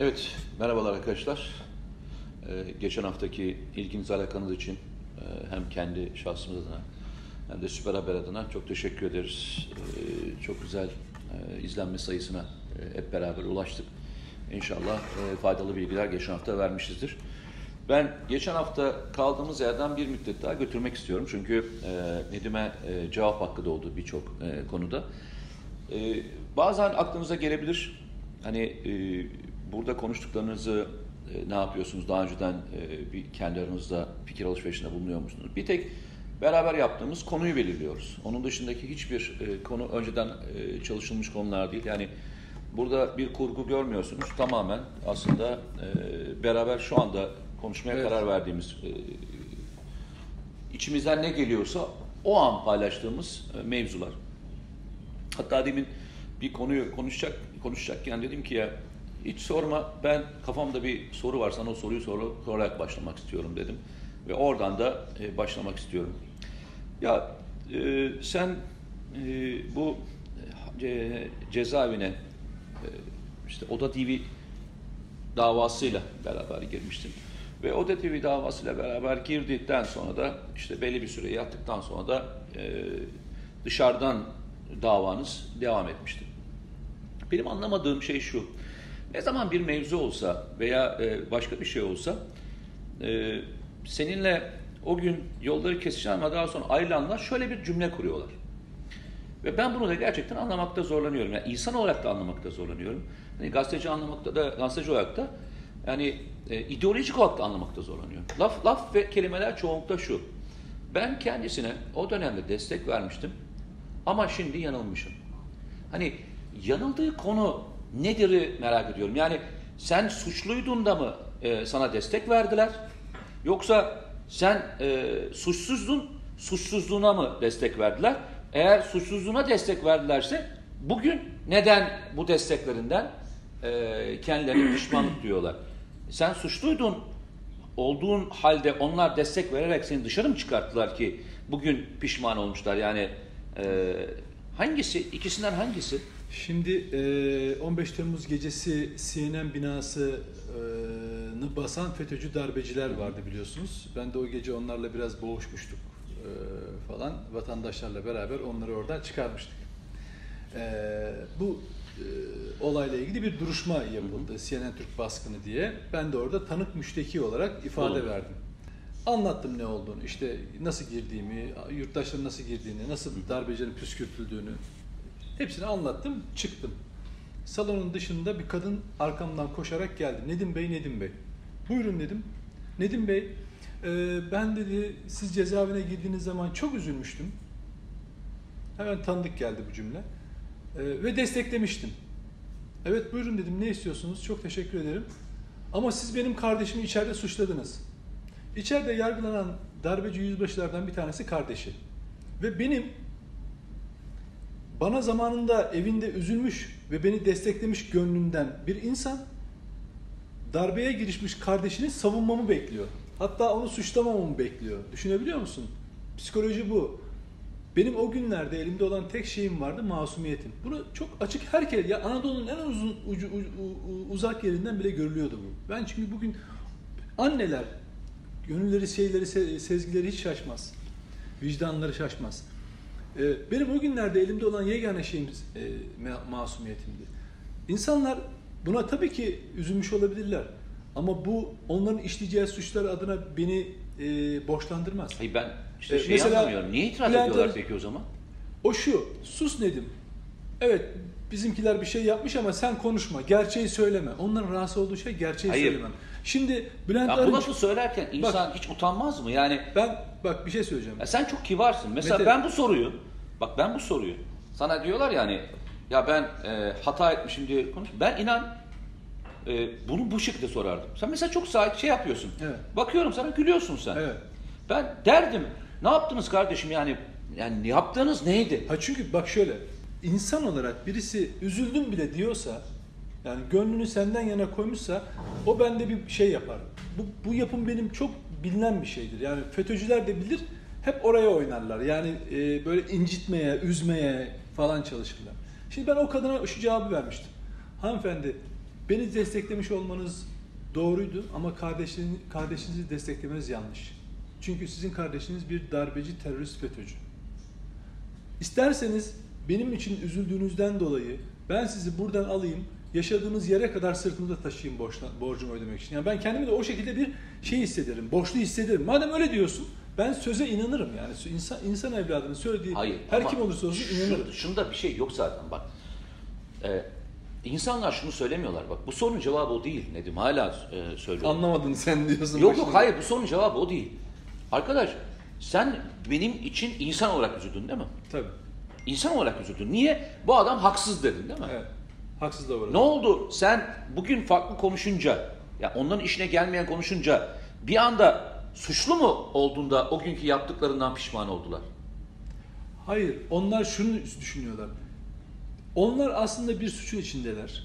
Evet, merhabalar arkadaşlar. Ee, geçen haftaki ilginiz alakanız için e, hem kendi şahsımız adına hem de Süper Haber adına çok teşekkür ederiz. Ee, çok güzel e, izlenme sayısına e, hep beraber ulaştık. İnşallah e, faydalı bilgiler geçen hafta vermişizdir. Ben geçen hafta kaldığımız yerden bir müddet daha götürmek istiyorum. Çünkü e, Nedim'e e, cevap hakkı doğdu birçok e, konuda. E, bazen aklınıza gelebilir. Hani e, burada konuştuklarınızı e, ne yapıyorsunuz? Daha önceden e, bir kendi aranızda fikir alışverişinde bulunuyor musunuz? Bir tek beraber yaptığımız konuyu belirliyoruz. Onun dışındaki hiçbir e, konu önceden e, çalışılmış konular değil. Yani burada bir kurgu görmüyorsunuz. Tamamen aslında e, beraber şu anda konuşmaya Evet. karar verdiğimiz e, içimizden ne geliyorsa o an paylaştığımız e, mevzular. Hatta demin bir konuyu konuşacak konuşacakken dedim ki ya hiç sorma ben kafamda bir soru var sana o soruyu soru, sorarak başlamak istiyorum dedim. Ve oradan da e, başlamak istiyorum. Ya e, sen e, bu e, cezaevine e, işte Oda TV davasıyla beraber girmiştin. Ve Oda TV davasıyla beraber girdikten sonra da işte belli bir süre yattıktan sonra da e, dışarıdan davanız devam etmişti. Benim anlamadığım şey şu. Ne zaman bir mevzu olsa veya e, başka bir şey olsa e, seninle o gün yolları kesişen ama daha sonra ayrılanlar şöyle bir cümle kuruyorlar. Ve ben bunu da gerçekten anlamakta zorlanıyorum. Yani insan olarak da anlamakta zorlanıyorum. Hani gazeteci anlamakta da, gazeteci olarak da yani e, ideolojik olarak da anlamakta zorlanıyorum. Laf, laf ve kelimeler çoğunlukta şu. Ben kendisine o dönemde destek vermiştim ama şimdi yanılmışım. Hani yanıldığı konu nedir'i merak ediyorum. Yani sen suçluydun da mı e, sana destek verdiler? Yoksa sen e, suçsuzdun, suçsuzluğuna mı destek verdiler? Eğer suçsuzluğuna destek verdilerse bugün neden bu desteklerinden e, kendilerine pişmanlık diyorlar? Sen suçluydun olduğun halde onlar destek vererek seni dışarı mı çıkarttılar ki bugün pişman olmuşlar? Yani e, hangisi, ikisinden hangisi? Şimdi e, 15 Temmuz gecesi CNN binasını basan FETÖ'cü darbeciler vardı biliyorsunuz. Ben de o gece onlarla biraz boğuşmuştuk e, falan. Vatandaşlarla beraber onları oradan çıkarmıştık. E, bu e, olayla ilgili bir duruşma yapıldı. CNN Türk baskını diye. Ben de orada tanık müşteki olarak ifade Olur. verdim. Anlattım ne olduğunu, işte nasıl girdiğimi, yurttaşların nasıl girdiğini, nasıl darbecilerin püskürtüldüğünü, Hepsini anlattım, çıktım. Salonun dışında bir kadın arkamdan koşarak geldi. Nedim Bey, Nedim Bey. Buyurun dedim. Nedim Bey, e, ben dedi siz cezaevine girdiğiniz zaman çok üzülmüştüm. Hemen tanıdık geldi bu cümle. E, ve desteklemiştim. Evet buyurun dedim ne istiyorsunuz? Çok teşekkür ederim. Ama siz benim kardeşimi içeride suçladınız. İçeride yargılanan darbeci yüzbaşılardan bir tanesi kardeşi. Ve benim bana zamanında evinde üzülmüş ve beni desteklemiş gönlünden bir insan darbeye girişmiş kardeşini savunmamı bekliyor. Hatta onu suçlamamamı bekliyor. Düşünebiliyor musun? Psikoloji bu. Benim o günlerde elimde olan tek şeyim vardı masumiyetim. Bunu çok açık herkes ya Anadolu'nun en uzun ucu, u- u- uzak yerinden bile görülüyordu bu. Ben çünkü bugün anneler gönülleri, şeyleri, se- sezgileri hiç şaşmaz. Vicdanları şaşmaz. Ee, Benim o günlerde elimde olan yegane şeyim e, ma- masumiyetimdi. İnsanlar buna tabii ki üzülmüş olabilirler. Ama bu onların işleyeceği suçlar adına beni e, borçlandırmaz. Hayır ben işte E, şeyi mesela anlamıyorum. Niye itiraz Bülent ediyorlar peki o zaman? O şu, sus Nedim. Evet, bizimkiler bir şey yapmış ama sen konuşma, gerçeği söyleme. Onların rahatsız olduğu şey gerçeği Hayır. söylemem. Şimdi Bülent Ya bu Arınç, lafı söylerken insan hiç utanmaz mı? Yani ben bak bir şey söyleyeceğim. ya sen çok kibarsın. Mesela Mete- ben bu soruyu, bak ben bu soruyu, sana diyorlar yani ya ben e, hata etmişim diye konuş. Ben inan e, bunu bu şekilde sorardım. Sen mesela çok sahip şey yapıyorsun. Evet. Bakıyorum sana gülüyorsun sen. Evet. Ben derdim ne yaptınız kardeşim yani yani yaptığınız neydi? Ha çünkü bak şöyle, insan olarak birisi üzüldüm bile diyorsa, yani gönlünü senden yana koymuşsa, o bende bir şey yapar. Bu, bu yapım benim çok bilinen bir şeydir. Yani FETÖ'cüler de bilir, hep oraya oynarlar. Yani e, böyle incitmeye, üzmeye falan çalışırlar. Şimdi ben o kadına şu cevabı vermiştim. Hanımefendi, beni desteklemiş olmanız doğruydu ama kardeşin, kardeşinizi desteklemeniz yanlış. Çünkü sizin kardeşiniz bir darbeci, terörist, FETÖ'cü. İsterseniz benim için üzüldüğünüzden dolayı ben sizi buradan alayım, yaşadığınız yere kadar sırtımda taşıyayım borçtan, borcumu ödemek için. Yani ben kendimi de o şekilde bir şey hissederim, borçlu hissederim. Madem öyle diyorsun, ben söze inanırım yani. İnsan, insan evladının söylediği Hayır. her kim olursa olsun inanırım. Şunda bir şey yok zaten bak. Ee, insanlar şunu söylemiyorlar bak. Bu sorunun cevabı o değil Nedim. Hala e, söylüyorum. Anlamadın sen diyorsun. Yok yok başında. hayır bu sorunun cevabı o değil. Arkadaş sen benim için insan olarak üzüldün değil mi? Tabii. İnsan olarak üzüldün. Niye? Bu adam haksız dedin değil mi? Evet. Haksız da var. Ne oldu? Sen bugün farklı konuşunca, ya onların işine gelmeyen konuşunca bir anda suçlu mu olduğunda o günkü yaptıklarından pişman oldular? Hayır, onlar şunu düşünüyorlar. Onlar aslında bir suçun içindeler.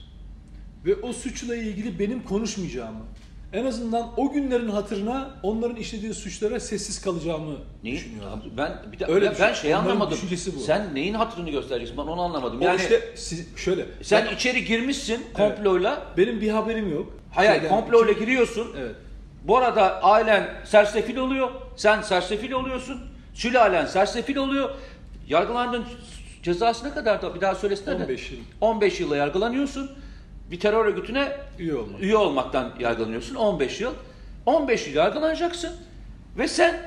Ve o suçla ilgili benim konuşmayacağımı, en azından o günlerin hatırına onların işlediği suçlara sessiz kalacağımı Neyi? düşünüyorlar. Ben bir de, Öyle ben, ben şey Onların anlamadım. düşüncesi bu. Sen neyin hatırını göstereceksin? Ben onu anlamadım. O Yani işte siz, şöyle. sen ben- içeri girmişsin komployla. benim bir haberim yok. Hayır, hayır, Şeyden- komployla giriyorsun. Evet. Bu arada ailen sersefil oluyor. Sen sersefil oluyorsun. Sülalen sersefil oluyor. Yargılandığın cezası ne kadar da bir daha söylesene. de. 15 yıl. 15 yılla yargılanıyorsun. Bir terör örgütüne Üye olmak. üye olmaktan yargılanıyorsun 15 yıl. 15 yıl yargılanacaksın ve sen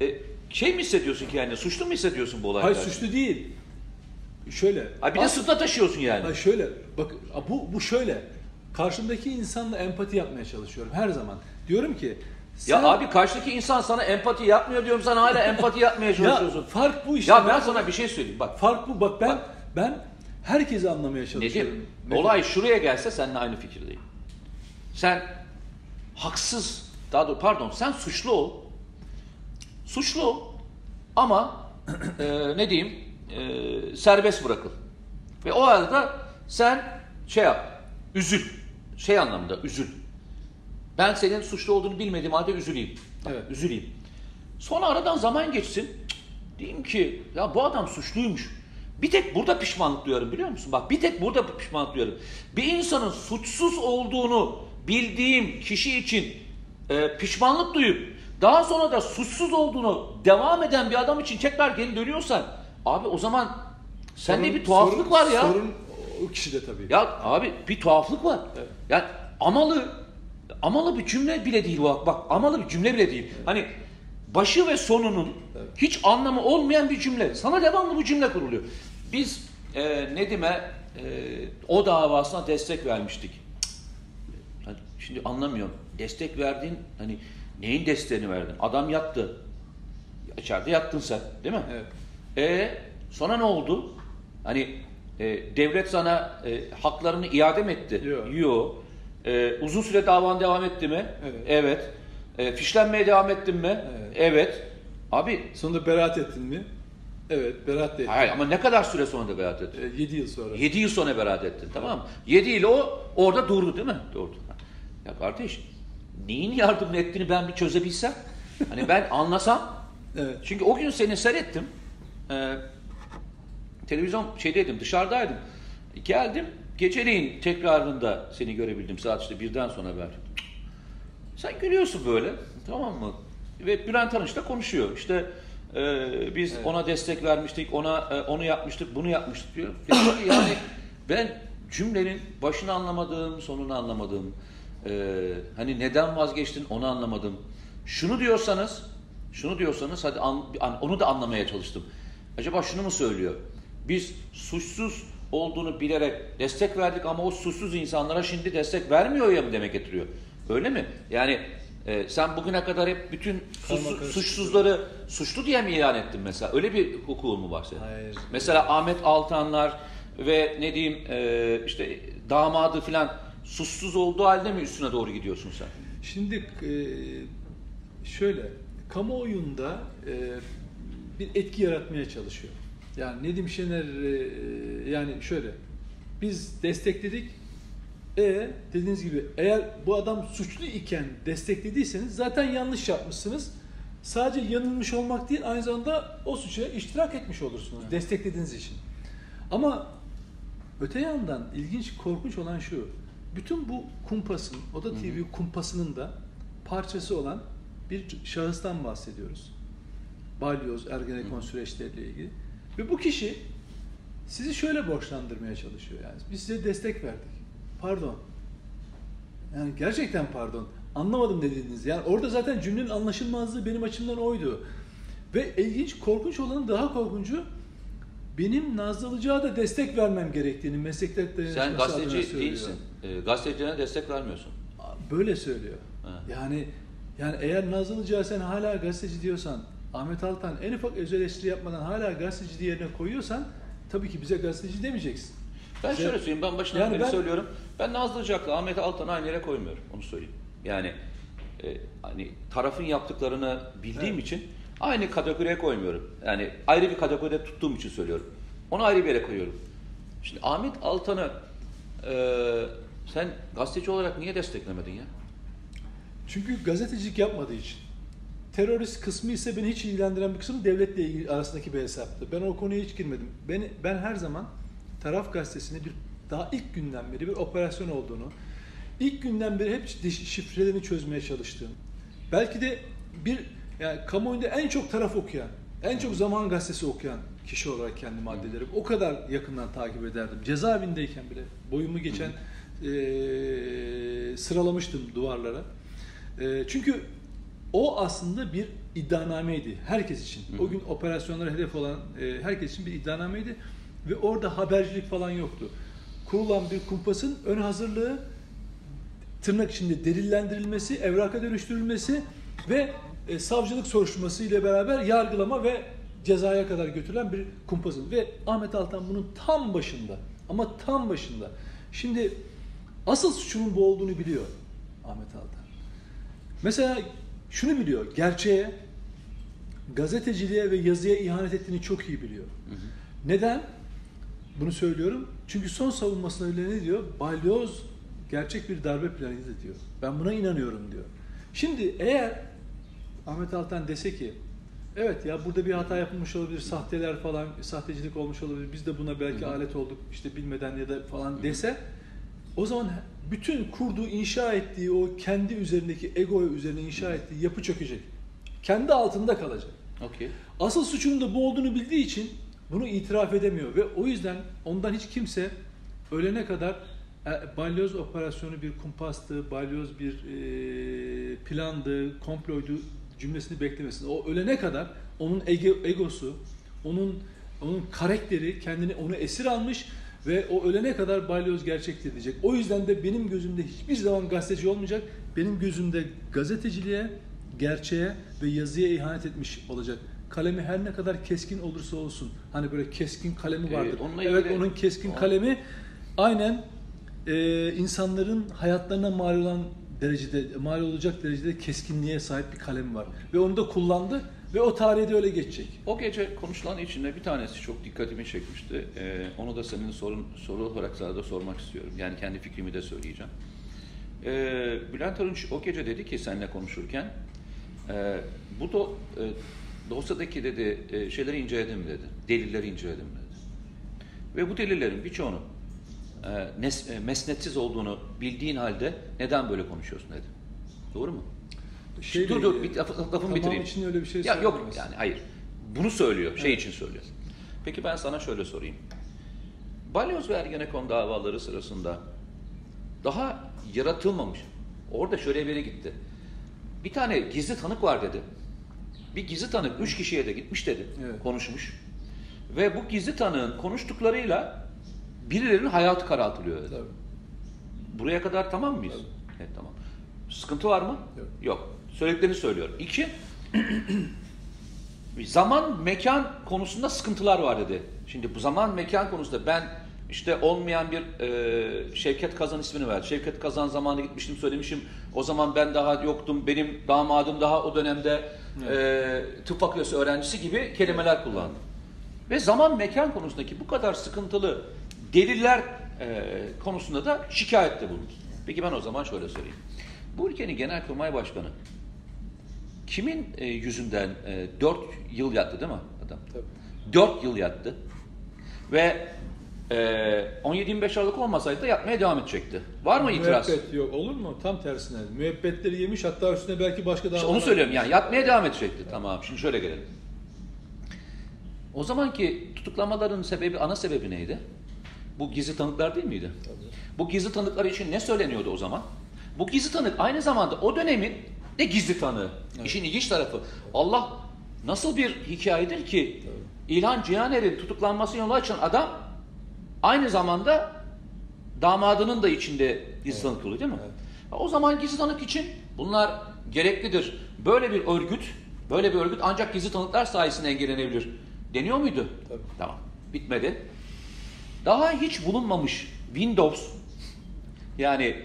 e, şey mi hissediyorsun ki yani suçlu mu hissediyorsun bu olayda? Hayır suçlu değil. Şöyle. Ha bir de sırtla taşıyorsun yani. Hayır şöyle. Bak bu bu şöyle. Karşımdaki insanla empati yapmaya çalışıyorum her zaman. Diyorum ki Ya sen- abi karşıdaki insan sana empati yapmıyor diyorum sen hala empati yapmaya çalışıyorsun. Ya fark bu işte. Ya ben sana bir şey söyleyeyim bak. Fark bu. Bak ben Bak. ben herkesi anlamaya çalışıyorum. Nedim, olay şuraya gelse seninle aynı fikirdeyim. Sen haksız, daha doğrusu pardon sen suçlu ol. Suçlu ol ama e, ne diyeyim e, serbest bırakıl. Ve o arada sen şey yap, üzül. Şey anlamında üzül. Ben senin suçlu olduğunu bilmediğim halde üzüleyim. Evet. Üzüleyim. Sonra aradan zaman geçsin. Diyeyim ki ya bu adam suçluymuş. Bir tek burada pişmanlık duyarım biliyor musun? Bak bir tek burada pişmanlık duyarım. Bir insanın suçsuz olduğunu bildiğim kişi için e, pişmanlık duyup daha sonra da suçsuz olduğunu devam eden bir adam için tekrar geri dönüyorsan abi o zaman sende bir tuhaflık sorun- var ya. Sorun o kişide tabii. Ya abi bir tuhaflık var. Evet. Yani amalı amalı bir cümle bile değil bak. Bak amalı bir cümle bile değil. Hani başı ve sonunun Evet. hiç anlamı olmayan bir cümle. Sana devamlı bu cümle kuruluyor. Biz e, Nedim'e e, o davasına destek vermiştik. Hani şimdi anlamıyorum. Destek verdiğin hani neyin desteğini verdin? Adam yattı. İçeride yattın sen değil mi? Evet. E sonra ne oldu? Hani e, devlet sana e, haklarını iade mi etti? Yok. Yok. E, uzun süre davan devam etti mi? Evet. E, fişlenmeye devam ettin mi? Evet. Abi Sonunda beraat ettin mi? Evet, beraat da ettim. hayır ama ne kadar süre sonra da beraat ettin? 7 yıl sonra. 7 yıl sonra beraat ettin tamam mı? 7 yıl o orada durdu değil mi? Durdu. Ya kardeş neyin yardımını ettiğini ben bir çözebilsem. Hani ben anlasam Evet. Çünkü o gün seni seyrettim. Ee, televizyon şeydeydim, dışarıdaydım. Geldim, geceleyin tekrarında seni görebildim saat işte birden sonra ben. Sen gülüyorsun böyle, tamam mı? Ve Bülent Arınç da konuşuyor. İşte e, biz Evet. ona destek vermiştik, ona e, onu yapmıştık, bunu yapmıştık diyor. Ki yani ben cümlenin başını anlamadım, sonunu anlamadım. Ee, hani neden vazgeçtin onu anlamadım. Şunu diyorsanız, şunu diyorsanız hadi an- an- onu da anlamaya çalıştım. Acaba şunu mu söylüyor? Biz suçsuz olduğunu bilerek destek verdik ama o suçsuz insanlara şimdi destek vermiyor ya mı demek getiriyor? Öyle mi? Yani e, sen bugüne kadar hep bütün karışık. suçsuzları suçlu diye mi ilan ettin mesela? Öyle bir hukukun mu var senin? Hayır. Mesela Ahmet Altanlar ve ne diyeyim e, işte damadı filan suçsuz olduğu halde mi üstüne doğru gidiyorsun sen? Şimdi e, şöyle, kamuoyunda e, bir etki yaratmaya çalışıyor. Yani Nedim Şener e, yani şöyle, biz destekledik. E dediğiniz gibi eğer bu adam suçlu iken desteklediyseniz zaten yanlış yapmışsınız. Sadece yanılmış olmak değil aynı zamanda o suça iştirak etmiş olursunuz desteklediğiniz için. Ama öte yandan ilginç, korkunç olan şu. bütün bu kumpasın, Oda TV kumpasının da parçası olan bir şahıstan bahsediyoruz. Balyoz, Ergenekon süreçleriyle ilgili. Ve bu kişi sizi şöyle borçlandırmaya çalışıyor yani. Biz size destek verdik. Pardon. Yani gerçekten pardon. Anlamadım dediğiniz. Yani orada zaten cümlenin anlaşılmazlığı benim açımdan oydu. Ve ilginç, korkunç olanın daha korkuncu benim Nazlı Ilıcık'a da destek vermem gerektiğini meslekler Sen gazeteci değilsin. E, gazetecilere destek vermiyorsun. Böyle söylüyor. Ha. Yani yani eğer Nazlı Ilıcık'a sen hala gazeteci diyorsan, Ahmet Altan en ufak özel eleştiri yapmadan hala gazeteci yerine koyuyorsan tabii ki bize gazeteci demeyeceksin. Ben Bize- şöyle söyleyeyim, ben başından Yani beri ben- söylüyorum. Ben Nazlı Ilıcak'la Ahmet Altan'ı aynı yere koymuyorum. Onu söyleyeyim. Yani e, hani tarafın yaptıklarını bildiğim Evet. için aynı kategoriye koymuyorum. Yani ayrı bir kategoride tuttuğum için söylüyorum. Onu ayrı bir yere koyuyorum. Şimdi Ahmet Altan'ı e, sen gazeteci olarak niye desteklemedin ya? Çünkü gazetecilik yapmadığı için. Terörist kısmı ise beni hiç ilgilendiren bir kısmı devletle ilgili arasındaki bir hesaptı. Ben o konuya hiç girmedim. Beni, ben her zaman taraf gazetesini bir daha ilk günden beri bir operasyon olduğunu, ilk günden beri hep şi- şifrelerini çözmeye çalıştığım, belki de bir yani kamuoyunda en çok taraf okuyan, en çok zaman gazetesi okuyan kişi olarak kendimi addederim. O kadar yakından takip ederdim. Cezaevindeyken bile boyumu geçen eee, sıralamıştım duvarlara. Eee, çünkü o aslında bir iddianameydi herkes için. O gün operasyonlara hedef olan eee, herkes için bir iddianameydi ve orada habercilik falan yoktu. Kurulan bir kumpasın ön hazırlığı tırnak içinde delillendirilmesi, evraka dönüştürülmesi ve e, savcılık soruşturması ile beraber yargılama ve cezaya kadar götürülen bir kumpasın. Ve Ahmet Altan bunun tam başında ama tam başında. Şimdi asıl suçunun bu olduğunu biliyor Ahmet Altan. Mesela şunu biliyor, gerçeğe, gazeteciliğe ve yazıya ihanet ettiğini çok iyi biliyor. Neden? Bunu söylüyorum. Çünkü son savunmasında öyle ne diyor? Balyoz gerçek bir darbe planıydı diyor. Ben buna inanıyorum diyor. Şimdi eğer Ahmet Altan dese ki evet ya burada bir hata yapılmış olabilir, sahteler falan, sahtecilik olmuş olabilir. Biz de buna belki alet olduk işte bilmeden ya da falan dese o zaman bütün kurduğu, inşa ettiği o kendi üzerindeki ego üzerine inşa ettiği yapı çökecek. Kendi altında kalacak. Okey. Asıl suçunun da bu olduğunu bildiği için bunu itiraf edemiyor ve o yüzden ondan hiç kimse ölene kadar e, balyoz operasyonu bir kumpastı, balyoz bir e, plandı, komploydu cümlesini beklemesin. O ölene kadar onun ego, egosu, onun onun karakteri kendini onu esir almış ve o ölene kadar balyoz gerçektir diyecek. O yüzden de benim gözümde hiçbir zaman gazeteci olmayacak. Benim gözümde gazeteciliğe, gerçeğe ve yazıya ihanet etmiş olacak. Kalemi her ne kadar keskin olursa olsun. Hani böyle keskin kalemi Ee, vardır. onunla evet ilgili- onun keskin O- kalemi aynen e, insanların hayatlarına mal olan derecede mal olacak derecede keskinliğe sahip bir kalem var. Ve onu da kullandı ve o tarihte öyle geçecek. O gece konuşulan içinde bir tanesi çok dikkatimi çekmişti. Ee, onu da senin sorun, soru olarak sana da sormak istiyorum. Yani kendi fikrimi de söyleyeceğim. Ee, Bülent Arınç o gece dedi ki seninle konuşurken e, bu do, e, dosyadaki dedi e, şeyleri inceledim dedi. Delilleri inceledim dedi. Ve bu delillerin birçoğunu e, nes- e, mesnetsiz olduğunu bildiğin halde neden böyle konuşuyorsun dedi. Doğru mu? Şeyle dur dur bir laf, lafımı tamam bitireyim. için öyle bir şey ya yok yani hayır. Bunu söylüyor. Şey Evet. için söylüyor. Peki ben sana şöyle sorayım. Balyoz ve Ergenekon davaları sırasında daha yaratılmamış. Orada şöyle bir yere gitti. Bir tane gizli tanık var dedi. Bir gizli tanık üç kişiye de gitmiş dedi. Evet. Konuşmuş. Ve bu gizli tanığın konuştuklarıyla birilerinin hayatı karartılıyor dedi. Tabii. Buraya kadar tamam mıyız? Tabii. Evet tamam. Sıkıntı var mı? Yok. Söylediklerini söylüyorum. İki, zaman mekan konusunda sıkıntılar var dedi. Şimdi bu zaman mekan konusunda ben işte olmayan bir e, Şevket Kazan ismini verdi. Şevket Kazan zamanında gitmiştim söylemişim. O zaman ben daha yoktum. Benim damadım daha o dönemde e, tıp fakültesi öğrencisi gibi kelimeler kullandı. Ve zaman mekan konusundaki bu kadar sıkıntılı deliller e, konusunda da şikayette bulundu. Peki ben o zaman şöyle söyleyeyim. Bu ülkenin genelkurmay başkanı kimin e, yüzünden e, 4 yıl yattı değil mi adam? Tabii. 4 yıl yattı. Ve Ee, 17-25 Aralık olmasaydı da yapmaya devam edecekti. Var mı itiraz? Müebbet yok olur mu? Tam tersine. Müebbetleri yemiş hatta üstüne belki başka daha İşte onu söylüyorum yani yatmaya devam edecekti. Tamam şimdi şöyle gelelim. O zamanki tutuklamaların sebebi, ana sebebi neydi? Bu gizli tanıklar değil miydi? Bu gizli tanıklar için ne söyleniyordu o zaman? Bu gizli tanık aynı zamanda o dönemin de gizli tanığı. İşin ilginç tarafı. Allah nasıl bir hikayedir ki İlhan Cihaner'in tutuklanmasına yol açan adam aynı zamanda damadının da içinde gizli tanık oluyor değil mi? O zaman gizli tanık için bunlar gereklidir. Böyle bir örgüt, böyle bir örgüt ancak gizli tanıklar sayesinde engellenebilir. Deniyor muydu? Tabii. Tamam. Bitmedi. Daha hiç bulunmamış Windows yani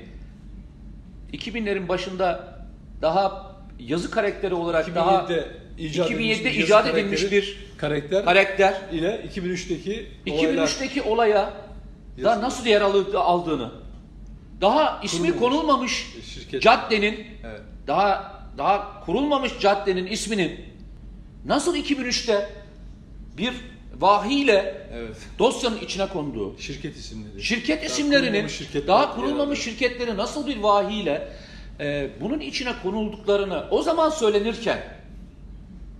2000'lerin başında daha yazı karakteri olarak daha 2007'de icat 2007'de edilmiş bir icat edilmiş bir karakter karakter ile 2003'teki olaylar 2003'teki olaya da nasıl yer aldığını daha ismi Kurulmamış. konulmamış Şirket. caddenin Evet. daha daha kurulmamış caddenin isminin nasıl 2003'te bir vahiyle Evet. dosyanın içine konduğu Şirket isimleri. şirket Daha isimlerinin kurulmamış şirketler daha kurulmamış şirketleri nasıl bir vahiyle e, bunun içine konulduklarını o zaman söylenirken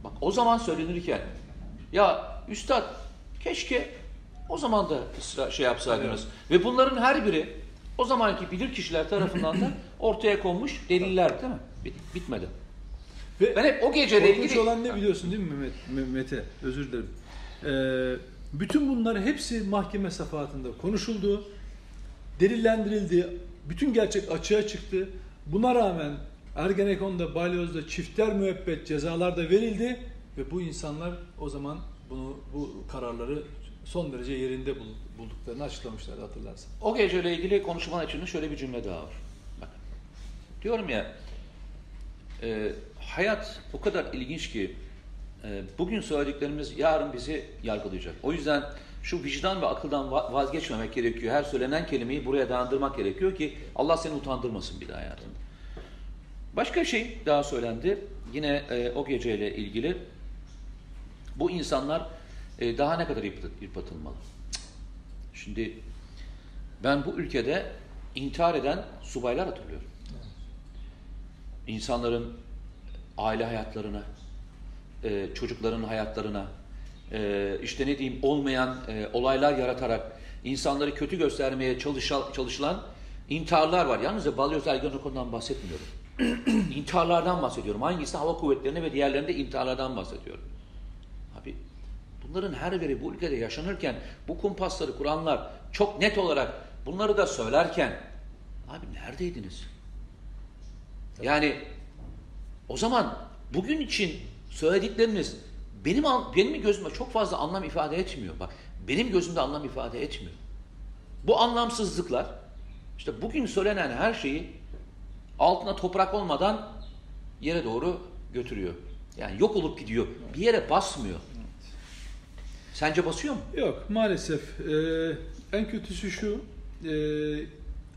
bak o zaman söylenirken ya üstad keşke o zaman da ısra- şey yapsaydınız ve bunların her biri o zamanki bilir kişiler tarafından da ortaya konmuş deliller değil mi? Bit- bitmedi. Ve Ben hep o geceyle ilgili olan ne biliyorsun değil mi Mehmet, Me- Mete? Özür dilerim. Ee, bütün bunlar hepsi mahkeme safahatında konuşuldu, delillendirildi, bütün gerçek açığa çıktı. Buna rağmen Ergenekon'da, Balyoz'da çifter müebbet cezalar da verildi ve bu insanlar o zaman bunu bu kararları son derece yerinde bul- bulduklarını açıklamışlardı hatırlarsın. O geceyle ilgili konuşmanın içinde şöyle bir cümle daha var. Bak, diyorum ya, e, hayat o kadar ilginç ki e, bugün söylediklerimiz yarın bizi yargılayacak. O yüzden şu vicdan ve akıldan va- vazgeçmemek gerekiyor. Her söylenen kelimeyi buraya dayandırmak gerekiyor ki Allah seni utandırmasın bir daha hayatında. Başka şey daha söylendi. Yine e, o geceyle ilgili. Bu insanlar e, daha ne kadar yıprat- yıpratılmalı? Şimdi ben bu ülkede intihar eden subaylar hatırlıyorum. İnsanların aile hayatlarına, e, çocukların hayatlarına, e, işte ne diyeyim olmayan e, olaylar yaratarak insanları kötü göstermeye çalışa- çalışılan intiharlar var. Yalnızca Balyoz Ergenekon'dan bahsetmiyorum. İntiharlardan bahsediyorum. Hangisi hava kuvvetlerine ve diğerlerinde intiharlardan bahsediyorum. Bunların her biri bu ülkede yaşanırken bu kumpasları kuranlar çok net olarak bunları da söylerken abi neredeydiniz? Yani o zaman bugün için söyledikleriniz benim benim gözümde çok fazla anlam ifade etmiyor. Bak benim gözümde anlam ifade etmiyor. Bu anlamsızlıklar işte bugün söylenen her şeyi altına toprak olmadan yere doğru götürüyor. Yani yok olup gidiyor. Bir yere basmıyor. Sence basıyor mu? Yok maalesef. Ee, en kötüsü şu. e,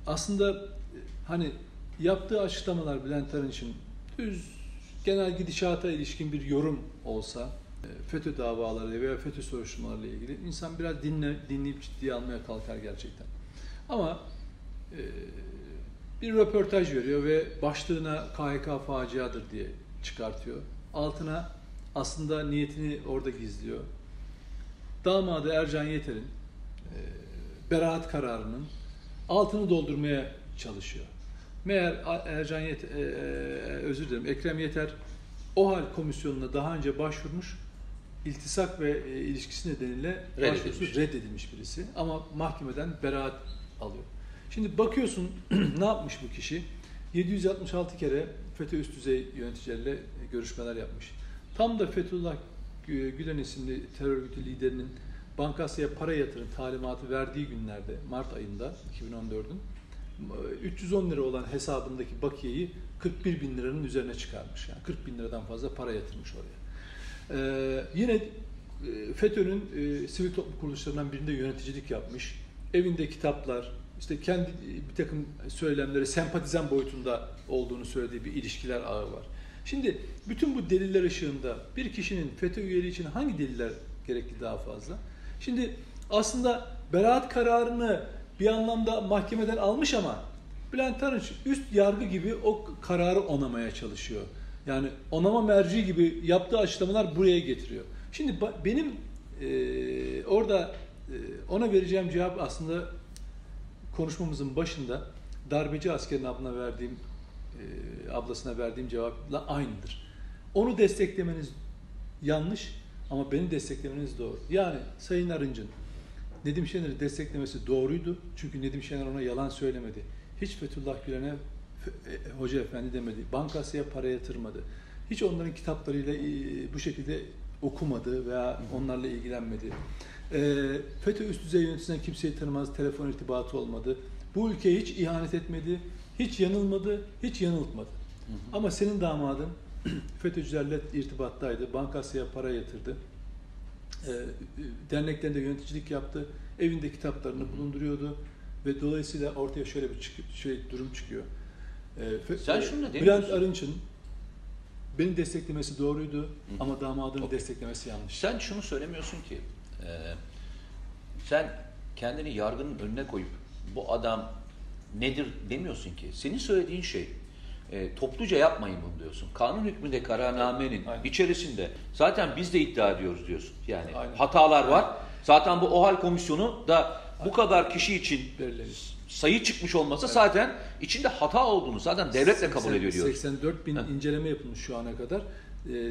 aslında hani yaptığı açıklamalar Bülent Arınç'ın düz genel gidişata ilişkin bir yorum olsa e, FETÖ davaları veya FETÖ soruşturmalarıyla ilgili insan biraz dinle, dinleyip ciddiye almaya kalkar gerçekten. Ama e, bir röportaj veriyor ve başlığına KHK faciadır diye çıkartıyor. Altına aslında niyetini orada gizliyor. Damadı Ercan Yeter'in e, beraat kararının altını doldurmaya çalışıyor. Meğer Ercan Yeter, e, e, özür dilerim Ekrem Yeter OHAL komisyonuna daha önce başvurmuş, iltisak ve e, ilişkisi nedeniyle Reddedilmiş. reddedilmiş birisi ama mahkemeden beraat alıyor. Şimdi bakıyorsun ne yapmış bu kişi? 766 kere FETÖ üst düzey yöneticileriyle görüşmeler yapmış. Tam da Fethullah Gülen isimli terör örgütü liderinin Bankasya'ya para yatırın talimatı verdiği günlerde Mart ayında 2014'ün 310 lira olan hesabındaki bakiyeyi 41 bin liranın üzerine çıkarmış. Yani 40 bin liradan fazla para yatırmış oraya. Ee, yine e, FETÖ'nün e, sivil toplum kuruluşlarından birinde yöneticilik yapmış. Evinde kitaplar, işte kendi e, bir takım söylemleri sempatizan boyutunda olduğunu söylediği bir ilişkiler ağı var. Şimdi bütün bu deliller ışığında bir kişinin FETÖ üyeliği için hangi deliller gerekli daha fazla? Şimdi aslında beraat kararını bir anlamda mahkemeden almış ama Bülent Arınç üst yargı gibi o kararı onamaya çalışıyor. Yani onama merci gibi yaptığı açıklamalar buraya getiriyor. Şimdi benim e, orada e, ona vereceğim cevap aslında konuşmamızın başında darbeci askerin ablına verdiğim e, ablasına verdiğim cevapla aynıdır. Onu desteklemeniz yanlış ama beni desteklemeniz doğru. Yani Sayın Arınç'ın Nedim Şener'i desteklemesi doğruydu. Çünkü Nedim Şener ona yalan söylemedi. Hiç Fethullah Gülen'e "F- e, hoca efendi demedi. Bankasıya para yatırmadı. Hiç onların kitaplarıyla e, bu şekilde okumadı veya onlarla ilgilenmedi. E, FETÖ üst düzey yöneticisinden kimseyi tanımaz, telefon irtibatı olmadı. Bu ülkeye hiç ihanet etmedi, hiç yanılmadı, hiç yanıltmadı. Ama senin damadın FETÖ'cülerle irtibattaydı, bankasıya para yatırdı. E, derneklerinde yöneticilik yaptı, evinde kitaplarını bulunduruyordu ve dolayısıyla ortaya şöyle bir çık- şey durum çıkıyor. E, Sen şunu da Bülent demiyorsun. Arınç'ın beni desteklemesi doğruydu ama damadını Okey. desteklemesi yanlış. Sen şunu söylemiyorsun ki, e, sen kendini yargının önüne koyup bu adam nedir demiyorsun ki. Senin söylediğin şey e, topluca yapmayın bunu diyorsun. Kanun hükmünde kararnamenin Aynen. içerisinde zaten biz de iddia ediyoruz diyorsun. Yani Aynen. hatalar var. Zaten bu OHAL komisyonu da bu kadar kişi için Belirlenir. Sayı çıkmış olmasa zaten içinde hata olduğunu zaten devletle kabul 80 ediyor diyoruz. 84 bin Ha. inceleme yapılmış şu ana kadar.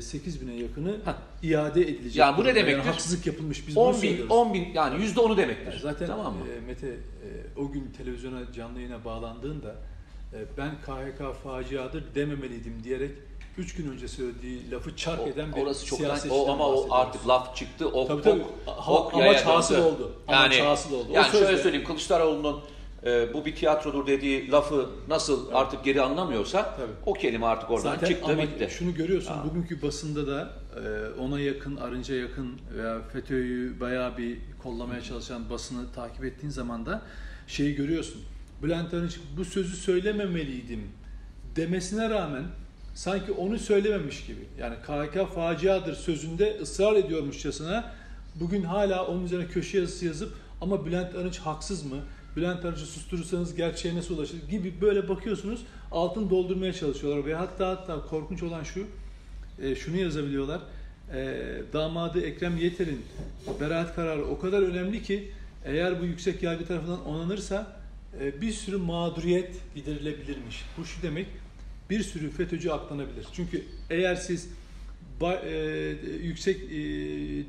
8 bine yakını Ha. iade edilecek. Yani bu ne demektir? haksızlık yapılmış. Biz bunu 10 bin, söylüyoruz. 10 bin yani yüzde onu demektir. Yani zaten tamam mı? e, Mete e, o gün televizyona canlı yayına bağlandığında e, ben KHK faciadır dememeliydim diyerek 3 gün önce söylediği lafı çark O- eden bir orası çoktan siyasetçiden o ama o artık laf çıktı. Ok, Tabii, tabii. ok, ok amaç hasıl oldu. Amaç hasıl oldu. O Yani şöyle söyleyeyim Kılıçdaroğlu'nun e, bu bir tiyatrodur dediği lafı nasıl artık geri anlamıyorsa Tabii. o kelime artık oradan Zaten çıktı ama bitti. şunu görüyorsun Ha. bugünkü basında da e, ona yakın, Arınç'a yakın veya FETÖ'yü bayağı bir kollamaya çalışan basını takip ettiğin zaman da şeyi görüyorsun. Bülent Arınç bu sözü söylememeliydim demesine rağmen sanki onu söylememiş gibi. Yani KHK faciadır sözünde ısrar ediyormuşçasına bugün hala onun üzerine köşe yazısı yazıp ama Bülent Arınç haksız mı? Bülent Arınç'ı susturursanız gerçeğe nasıl ulaşır gibi böyle bakıyorsunuz altını doldurmaya çalışıyorlar ve hatta hatta korkunç olan şu e, şunu yazabiliyorlar. E, damadı Ekrem Yeter'in beraat kararı o kadar önemli ki eğer bu yüksek yargı tarafından onanırsa e, bir sürü mağduriyet giderilebilirmiş. Bu şu demek bir sürü FETÖ'cü aklanabilir. Çünkü eğer siz ba- e, yüksek e,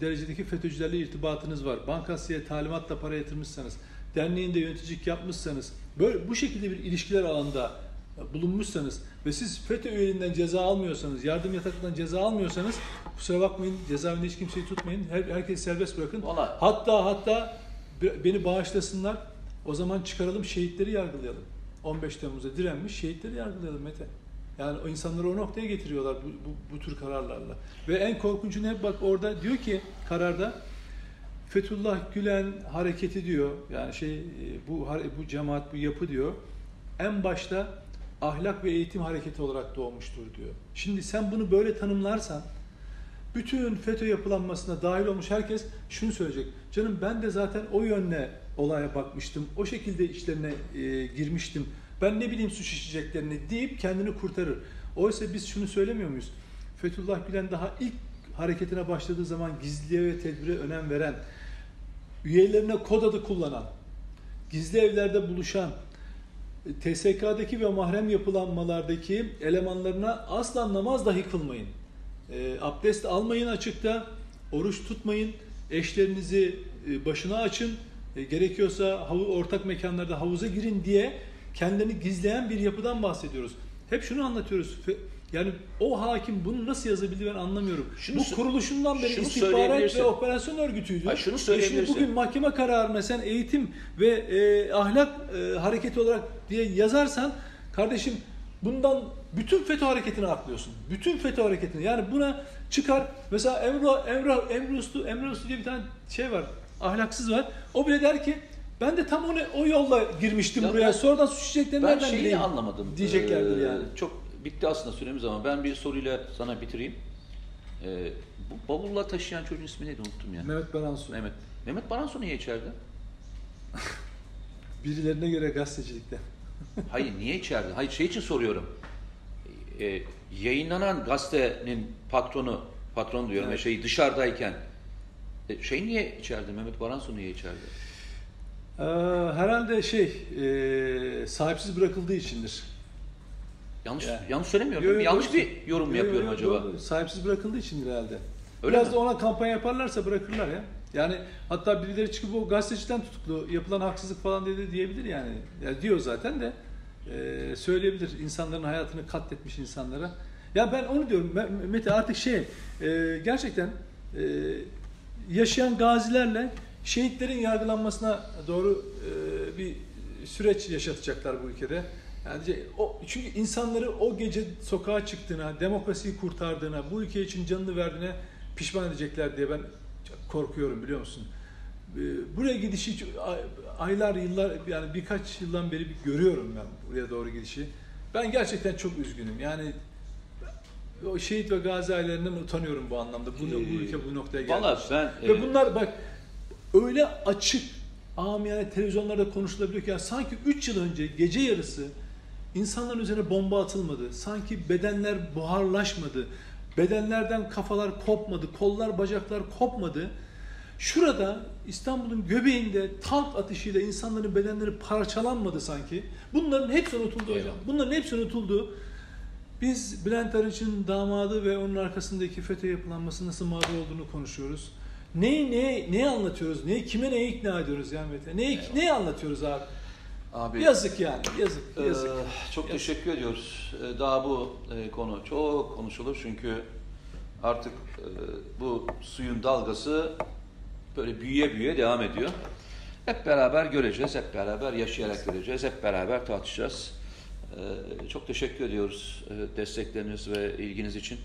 derecedeki FETÖ'cülerle irtibatınız var. Bankasıya talimatla para yatırmışsanız, derneğinde yöneticilik yapmışsanız, böyle bu şekilde bir ilişkiler alanında bulunmuşsanız ve siz FETÖ üyeliğinden ceza almıyorsanız, yardım yataklarından ceza almıyorsanız kusura bakmayın cezaevinde hiç kimseyi tutmayın. Her, herkesi serbest bırakın. Vallahi- Hatta hatta be- beni bağışlasınlar. O zaman çıkaralım şehitleri yargılayalım. 15 Temmuz'da direnmiş şehitleri yargılayalım Mete. Yani o insanları o noktaya getiriyorlar bu, bu, bu tür kararlarla. Ve en korkuncu ne? Bak orada diyor ki kararda Fethullah Gülen hareketi diyor. Yani şey e, bu bu cemaat bu yapı diyor. En başta ahlak ve eğitim hareketi olarak doğmuştur diyor. Şimdi sen bunu böyle tanımlarsan bütün FETÖ yapılanmasına dahil olmuş herkes şunu söyleyecek. Canım ben de zaten o yönle olaya bakmıştım. O şekilde işlerine e, girmiştim. Ben ne bileyim suç işleyeceklerini deyip kendini kurtarır. Oysa biz şunu söylemiyor muyuz? Fethullah Gülen daha ilk hareketine başladığı zaman gizliliğe ve tedbire önem veren, üyelerine kod adı kullanan, gizli evlerde buluşan, TSK'daki ve mahrem yapılanmalardaki elemanlarına asla namaz dahi kılmayın. E, abdest almayın açıkta, oruç tutmayın, eşlerinizi e, başına açın, e, gerekiyorsa havu, ortak mekanlarda havuza girin diye kendini gizleyen bir yapıdan bahsediyoruz. Hep şunu anlatıyoruz. Yani o hakim bunu nasıl yazabildi ben anlamıyorum. Şunu Bu kuruluşundan beri istihbarat ve operasyon örgütüydü. Hayır, şunu E söyleyebilirsin. Şimdi bugün mahkeme kararına sen eğitim ve e, ahlak e, hareketi olarak diye yazarsan kardeşim bundan bütün FETÖ hareketini aklıyorsun. Bütün FETÖ hareketini. Yani buna çıkar mesela Emrah Emrah Emre Uslu Emre Uslu diye bir tane şey var. Ahlaksız var. O bile der ki ben de tam onu o yolla girmiştim Ya buraya. ben- Sonradan işleyeceklerini Ben nereden şeyi bileyim? anlamadım. Diyeceklerdir Ee, yani. Çok bitti aslında süremiz ama ben bir soruyla sana bitireyim. Ee, bu bavulla taşıyan çocuğun ismi neydi unuttum ya. Mehmet Baransu. Mehmet. Mehmet Baransu niye içeride? Birilerine göre gazetecilikten. Hayır niye içeride? Hayır şey için soruyorum. E, yayınlanan gazetenin patronu, patron diyorum Evet. ya şey dışarıdayken e, şey niye içeride? Mehmet Baransu niye içeride? Ee, herhalde şey e, sahipsiz bırakıldığı içindir. Yanlış Yani. yanlış söylemiyorum. Yo, yo, yanlış doğru. bir yorum Yo, yo, yapıyorum yo, acaba? doğru. Sahipsiz bırakıldığı içindir herhalde. Öyle Biraz mi? da ona kampanya yaparlarsa bırakırlar ya. Yani hatta birileri çıkıp o gazeteciden tutuklu yapılan haksızlık falan dedi diyebilir yani. yani diyor zaten de e, söyleyebilir insanların hayatını katletmiş insanlara. Ya ben onu diyorum Me- Mete artık şey e, gerçekten e, yaşayan gazilerle şehitlerin yargılanmasına doğru e, bir süreç yaşatacaklar bu ülkede. Yani o çünkü insanları o gece sokağa çıktığına, demokrasiyi kurtardığına, bu ülke için canını verdiğine pişman edecekler diye ben korkuyorum biliyor musun? E, Buraya gidişi aylar, yıllar yani birkaç yıldan beri bir görüyorum ben buraya doğru gidişi. Ben gerçekten çok üzgünüm. Yani o şehit ve gazi ailelerinden utanıyorum bu anlamda. Bu, bu ülke bu noktaya geldi. Valla ben Ve e, bunlar bak öyle açık amiyane televizyonlarda konuşulabiliyor ki yani sanki 3 yıl önce gece yarısı insanların üzerine bomba atılmadı. Sanki bedenler buharlaşmadı. Bedenlerden kafalar kopmadı. Kollar bacaklar kopmadı. Şurada İstanbul'un göbeğinde tank atışıyla insanların bedenleri parçalanmadı sanki. Bunların hepsi unutuldu hocam. Bunların hepsi unutuldu. Biz Bülent Arınç'ın damadı ve onun arkasındaki FETÖ yapılanması nasıl mağdur olduğunu konuşuyoruz. Neyi neye, neyi anlatıyoruz? Neyi, kime neyi ikna ediyoruz ya Mete? Neyi, Eyvallah. neyi anlatıyoruz abi? abi Yazık yani. Yazık. Ee, Yazık. çok Yazık. teşekkür ediyoruz. Ee, Daha bu e, konu çok konuşulur çünkü artık e, bu suyun dalgası böyle büyüye büyüye devam ediyor. Hep beraber göreceğiz, hep beraber yaşayarak göreceğiz, hep beraber tartışacağız. Ee, Çok teşekkür ediyoruz e, destekleriniz ve ilginiz için.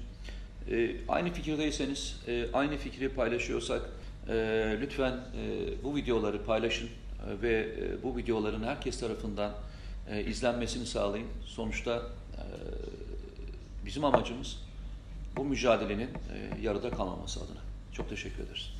Ee, Aynı fikirdeyseniz, e, aynı fikri paylaşıyorsak e, lütfen e, bu videoları paylaşın e, ve e, bu videoların herkes tarafından e, izlenmesini sağlayın. Sonuçta e, bizim amacımız bu mücadelenin e, yarıda kalmaması adına. Çok teşekkür ederiz.